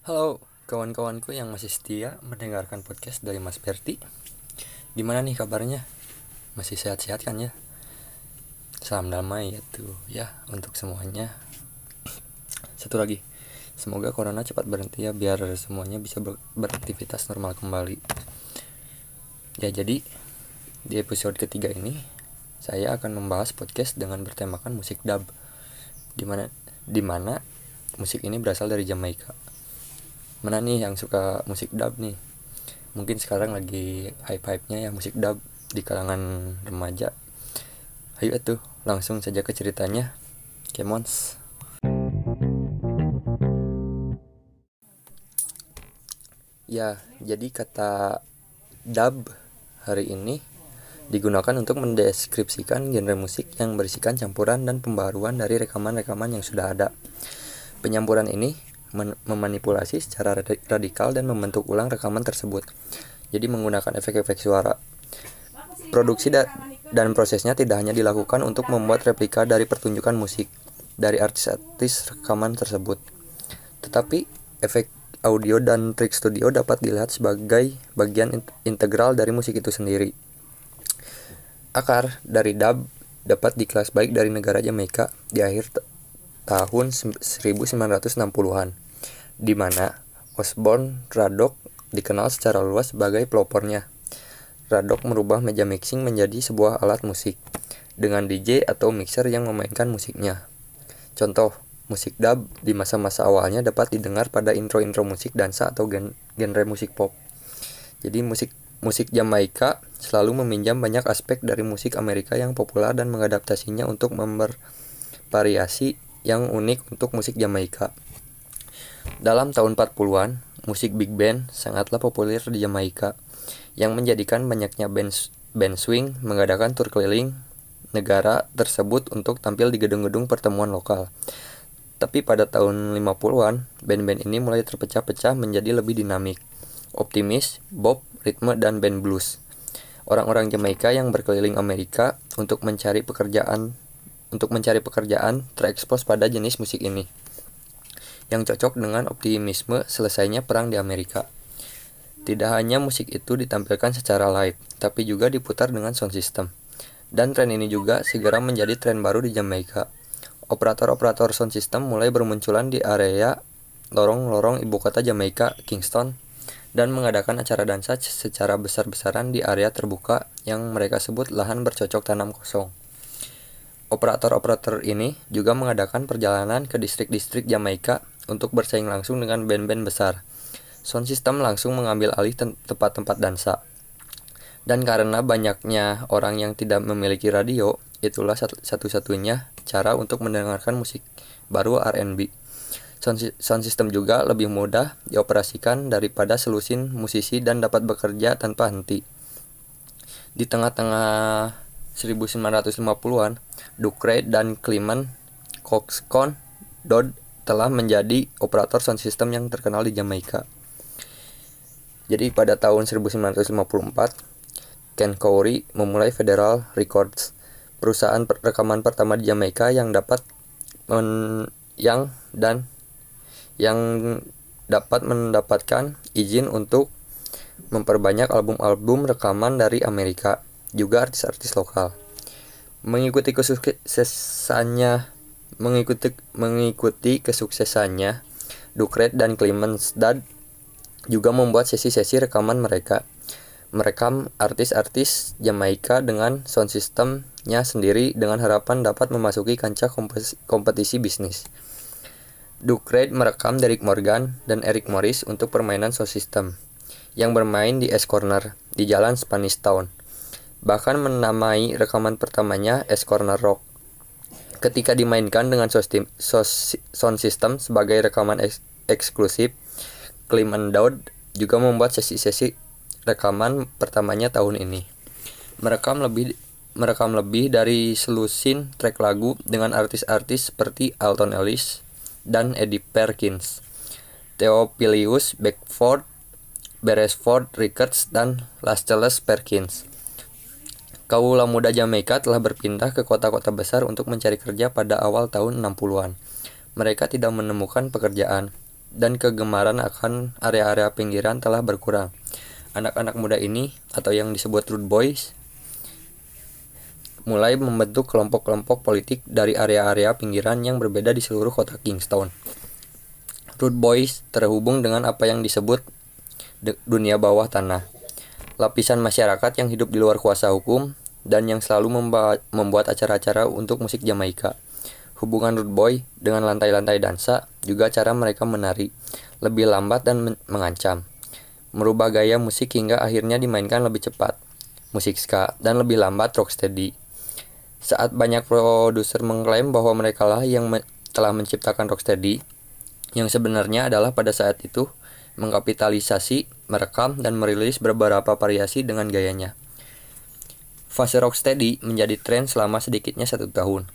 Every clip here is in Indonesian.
Halo kawan-kawanku yang masih setia mendengarkan podcast dari Mas Berti. Gimana nih kabarnya? Masih sehat-sehat kan ya? Salam damai ya tuh ya untuk semuanya. Satu lagi Semoga corona cepat berhenti ya biar semuanya bisa ber beraktivitas normal kembali. Ya jadi di episode ketiga ini saya akan membahas podcast dengan bertemakan musik dub. Di mana di mana musik ini berasal dari Jamaika mana nih yang suka musik dub nih? Mungkin sekarang lagi hype-hype-nya ya musik dub di kalangan remaja. Ayo tuh langsung saja ke ceritanya. Kemons. Ya jadi kata dub hari ini digunakan untuk mendeskripsikan genre musik yang berisikan campuran dan pembaruan dari rekaman-rekaman yang sudah ada. Penyampuran ini memanipulasi secara radikal dan membentuk ulang rekaman tersebut. Jadi menggunakan efek-efek suara. Produksi da dan prosesnya tidak hanya dilakukan untuk membuat replika dari pertunjukan musik dari artis-artis rekaman tersebut, tetapi efek audio dan trik studio dapat dilihat sebagai bagian integral dari musik itu sendiri. Akar dari dub dapat dikelas baik dari negara Jamaika di akhir tahun 1960-an, di mana Osborne Radok dikenal secara luas sebagai pelopornya. Radok merubah meja mixing menjadi sebuah alat musik dengan DJ atau mixer yang memainkan musiknya. Contoh, musik dub di masa-masa awalnya dapat didengar pada intro-intro musik dansa atau gen genre musik pop. Jadi musik Musik Jamaika selalu meminjam banyak aspek dari musik Amerika yang populer dan mengadaptasinya untuk membervariasi yang unik untuk musik Jamaika. Dalam tahun 40-an, musik big band sangatlah populer di Jamaika, yang menjadikan banyaknya band, band swing mengadakan tur keliling negara tersebut untuk tampil di gedung-gedung pertemuan lokal. Tapi pada tahun 50-an, band-band ini mulai terpecah-pecah menjadi lebih dinamik, optimis, bob, ritme, dan band blues. Orang-orang Jamaika yang berkeliling Amerika untuk mencari pekerjaan untuk mencari pekerjaan terekspos pada jenis musik ini yang cocok dengan optimisme selesainya perang di Amerika. Tidak hanya musik itu ditampilkan secara live, tapi juga diputar dengan sound system. Dan tren ini juga segera menjadi tren baru di Jamaika. Operator-operator sound system mulai bermunculan di area lorong-lorong ibu kota Jamaika, Kingston, dan mengadakan acara dansa secara besar-besaran di area terbuka yang mereka sebut lahan bercocok tanam kosong. Operator-operator ini juga mengadakan perjalanan ke distrik-distrik Jamaika untuk bersaing langsung dengan band-band besar. Sound system langsung mengambil alih tempat-tempat dansa. Dan karena banyaknya orang yang tidak memiliki radio, itulah satu-satunya cara untuk mendengarkan musik baru R&B. Sound system juga lebih mudah dioperasikan daripada selusin musisi dan dapat bekerja tanpa henti. Di tengah-tengah 1950-an, Ducre dan Clement Coxcon Dodd telah menjadi operator sound system yang terkenal di Jamaika. Jadi pada tahun 1954, Ken Corey memulai Federal Records, perusahaan rekaman pertama di Jamaika yang dapat men yang dan yang dapat mendapatkan izin untuk memperbanyak album-album rekaman dari Amerika, juga artis-artis lokal. Mengikuti kesuksesannya mengikuti mengikuti kesuksesannya, Ducret dan Clemens Dad juga membuat sesi-sesi rekaman mereka. Merekam artis-artis Jamaika dengan sound systemnya sendiri dengan harapan dapat memasuki kancah kompetisi bisnis. Ducred merekam Derek Morgan dan Eric Morris untuk permainan sound system yang bermain di S Corner di Jalan Spanish Town. Bahkan menamai rekaman pertamanya S Corner Rock. Ketika dimainkan dengan sound system sebagai rekaman eks eksklusif, Clement Dowd juga membuat sesi-sesi rekaman pertamanya tahun ini. Merekam lebih merekam lebih dari selusin track lagu dengan artis-artis seperti Alton Ellis, dan Eddie Perkins, Theophilus Beckford, Beresford Ricketts, dan Lascelles Perkins. Kaula muda Jamaika telah berpindah ke kota-kota besar untuk mencari kerja pada awal tahun 60-an. Mereka tidak menemukan pekerjaan. dan kegemaran akan area-area pinggiran telah berkurang. Anak-anak muda ini atau yang disebut Rude Boys mulai membentuk kelompok-kelompok politik dari area-area pinggiran yang berbeda di seluruh kota Kingston. Rude Boys terhubung dengan apa yang disebut dunia bawah tanah. Lapisan masyarakat yang hidup di luar kuasa hukum dan yang selalu membuat acara-acara untuk musik Jamaika. Hubungan Rude Boy dengan lantai-lantai dansa juga cara mereka menari, lebih lambat dan men mengancam. Merubah gaya musik hingga akhirnya dimainkan lebih cepat, musik ska, dan lebih lambat rocksteady. Saat banyak produser mengklaim bahwa mereka lah yang me telah menciptakan rocksteady, yang sebenarnya adalah pada saat itu mengkapitalisasi, merekam, dan merilis beberapa variasi dengan gayanya. Fase rocksteady menjadi tren selama sedikitnya satu tahun,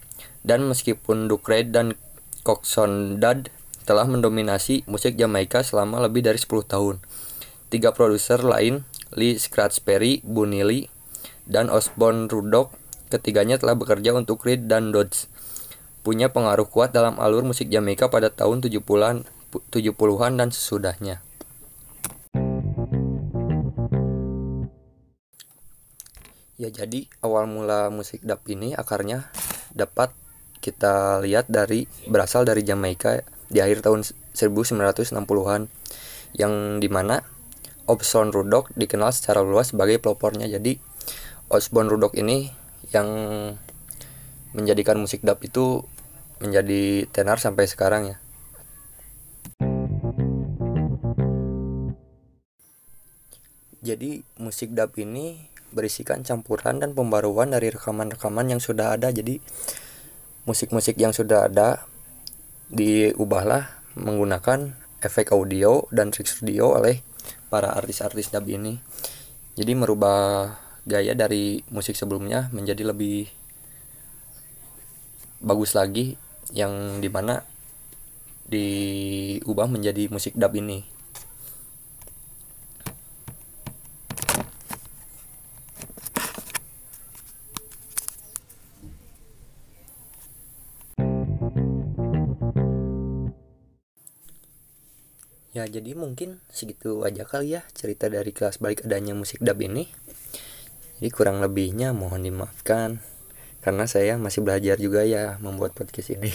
dan meskipun Duke Reid dan Coxon Dad telah mendominasi musik Jamaika selama lebih dari 10 tahun. Tiga produser lain, Lee Scratch Perry, Bunny Lee, dan Osborne Rudock ketiganya telah bekerja untuk Reed dan Dodds. Punya pengaruh kuat dalam alur musik Jamaika pada tahun 70-an 70-an dan sesudahnya. Ya jadi awal mula musik dub ini akarnya dapat kita lihat dari berasal dari Jamaika di akhir tahun 1960-an yang di mana Osborne Rudock dikenal secara luas sebagai pelopornya jadi Osborne Rudock ini yang menjadikan musik dub itu menjadi tenar sampai sekarang ya. Jadi musik dub ini berisikan campuran dan pembaruan dari rekaman-rekaman yang sudah ada. Jadi musik-musik yang sudah ada diubahlah menggunakan efek audio dan trik studio oleh para artis-artis dub ini. Jadi merubah gaya dari musik sebelumnya menjadi lebih bagus lagi yang di mana diubah menjadi musik dub ini ya jadi mungkin segitu aja kali ya cerita dari kelas balik adanya musik dub ini jadi kurang lebihnya mohon dimaafkan karena saya masih belajar juga ya membuat podcast ini.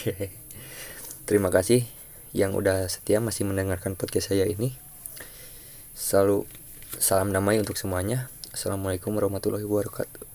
Terima kasih yang udah setia masih mendengarkan podcast saya ini. Selalu salam damai untuk semuanya. Assalamualaikum warahmatullahi wabarakatuh.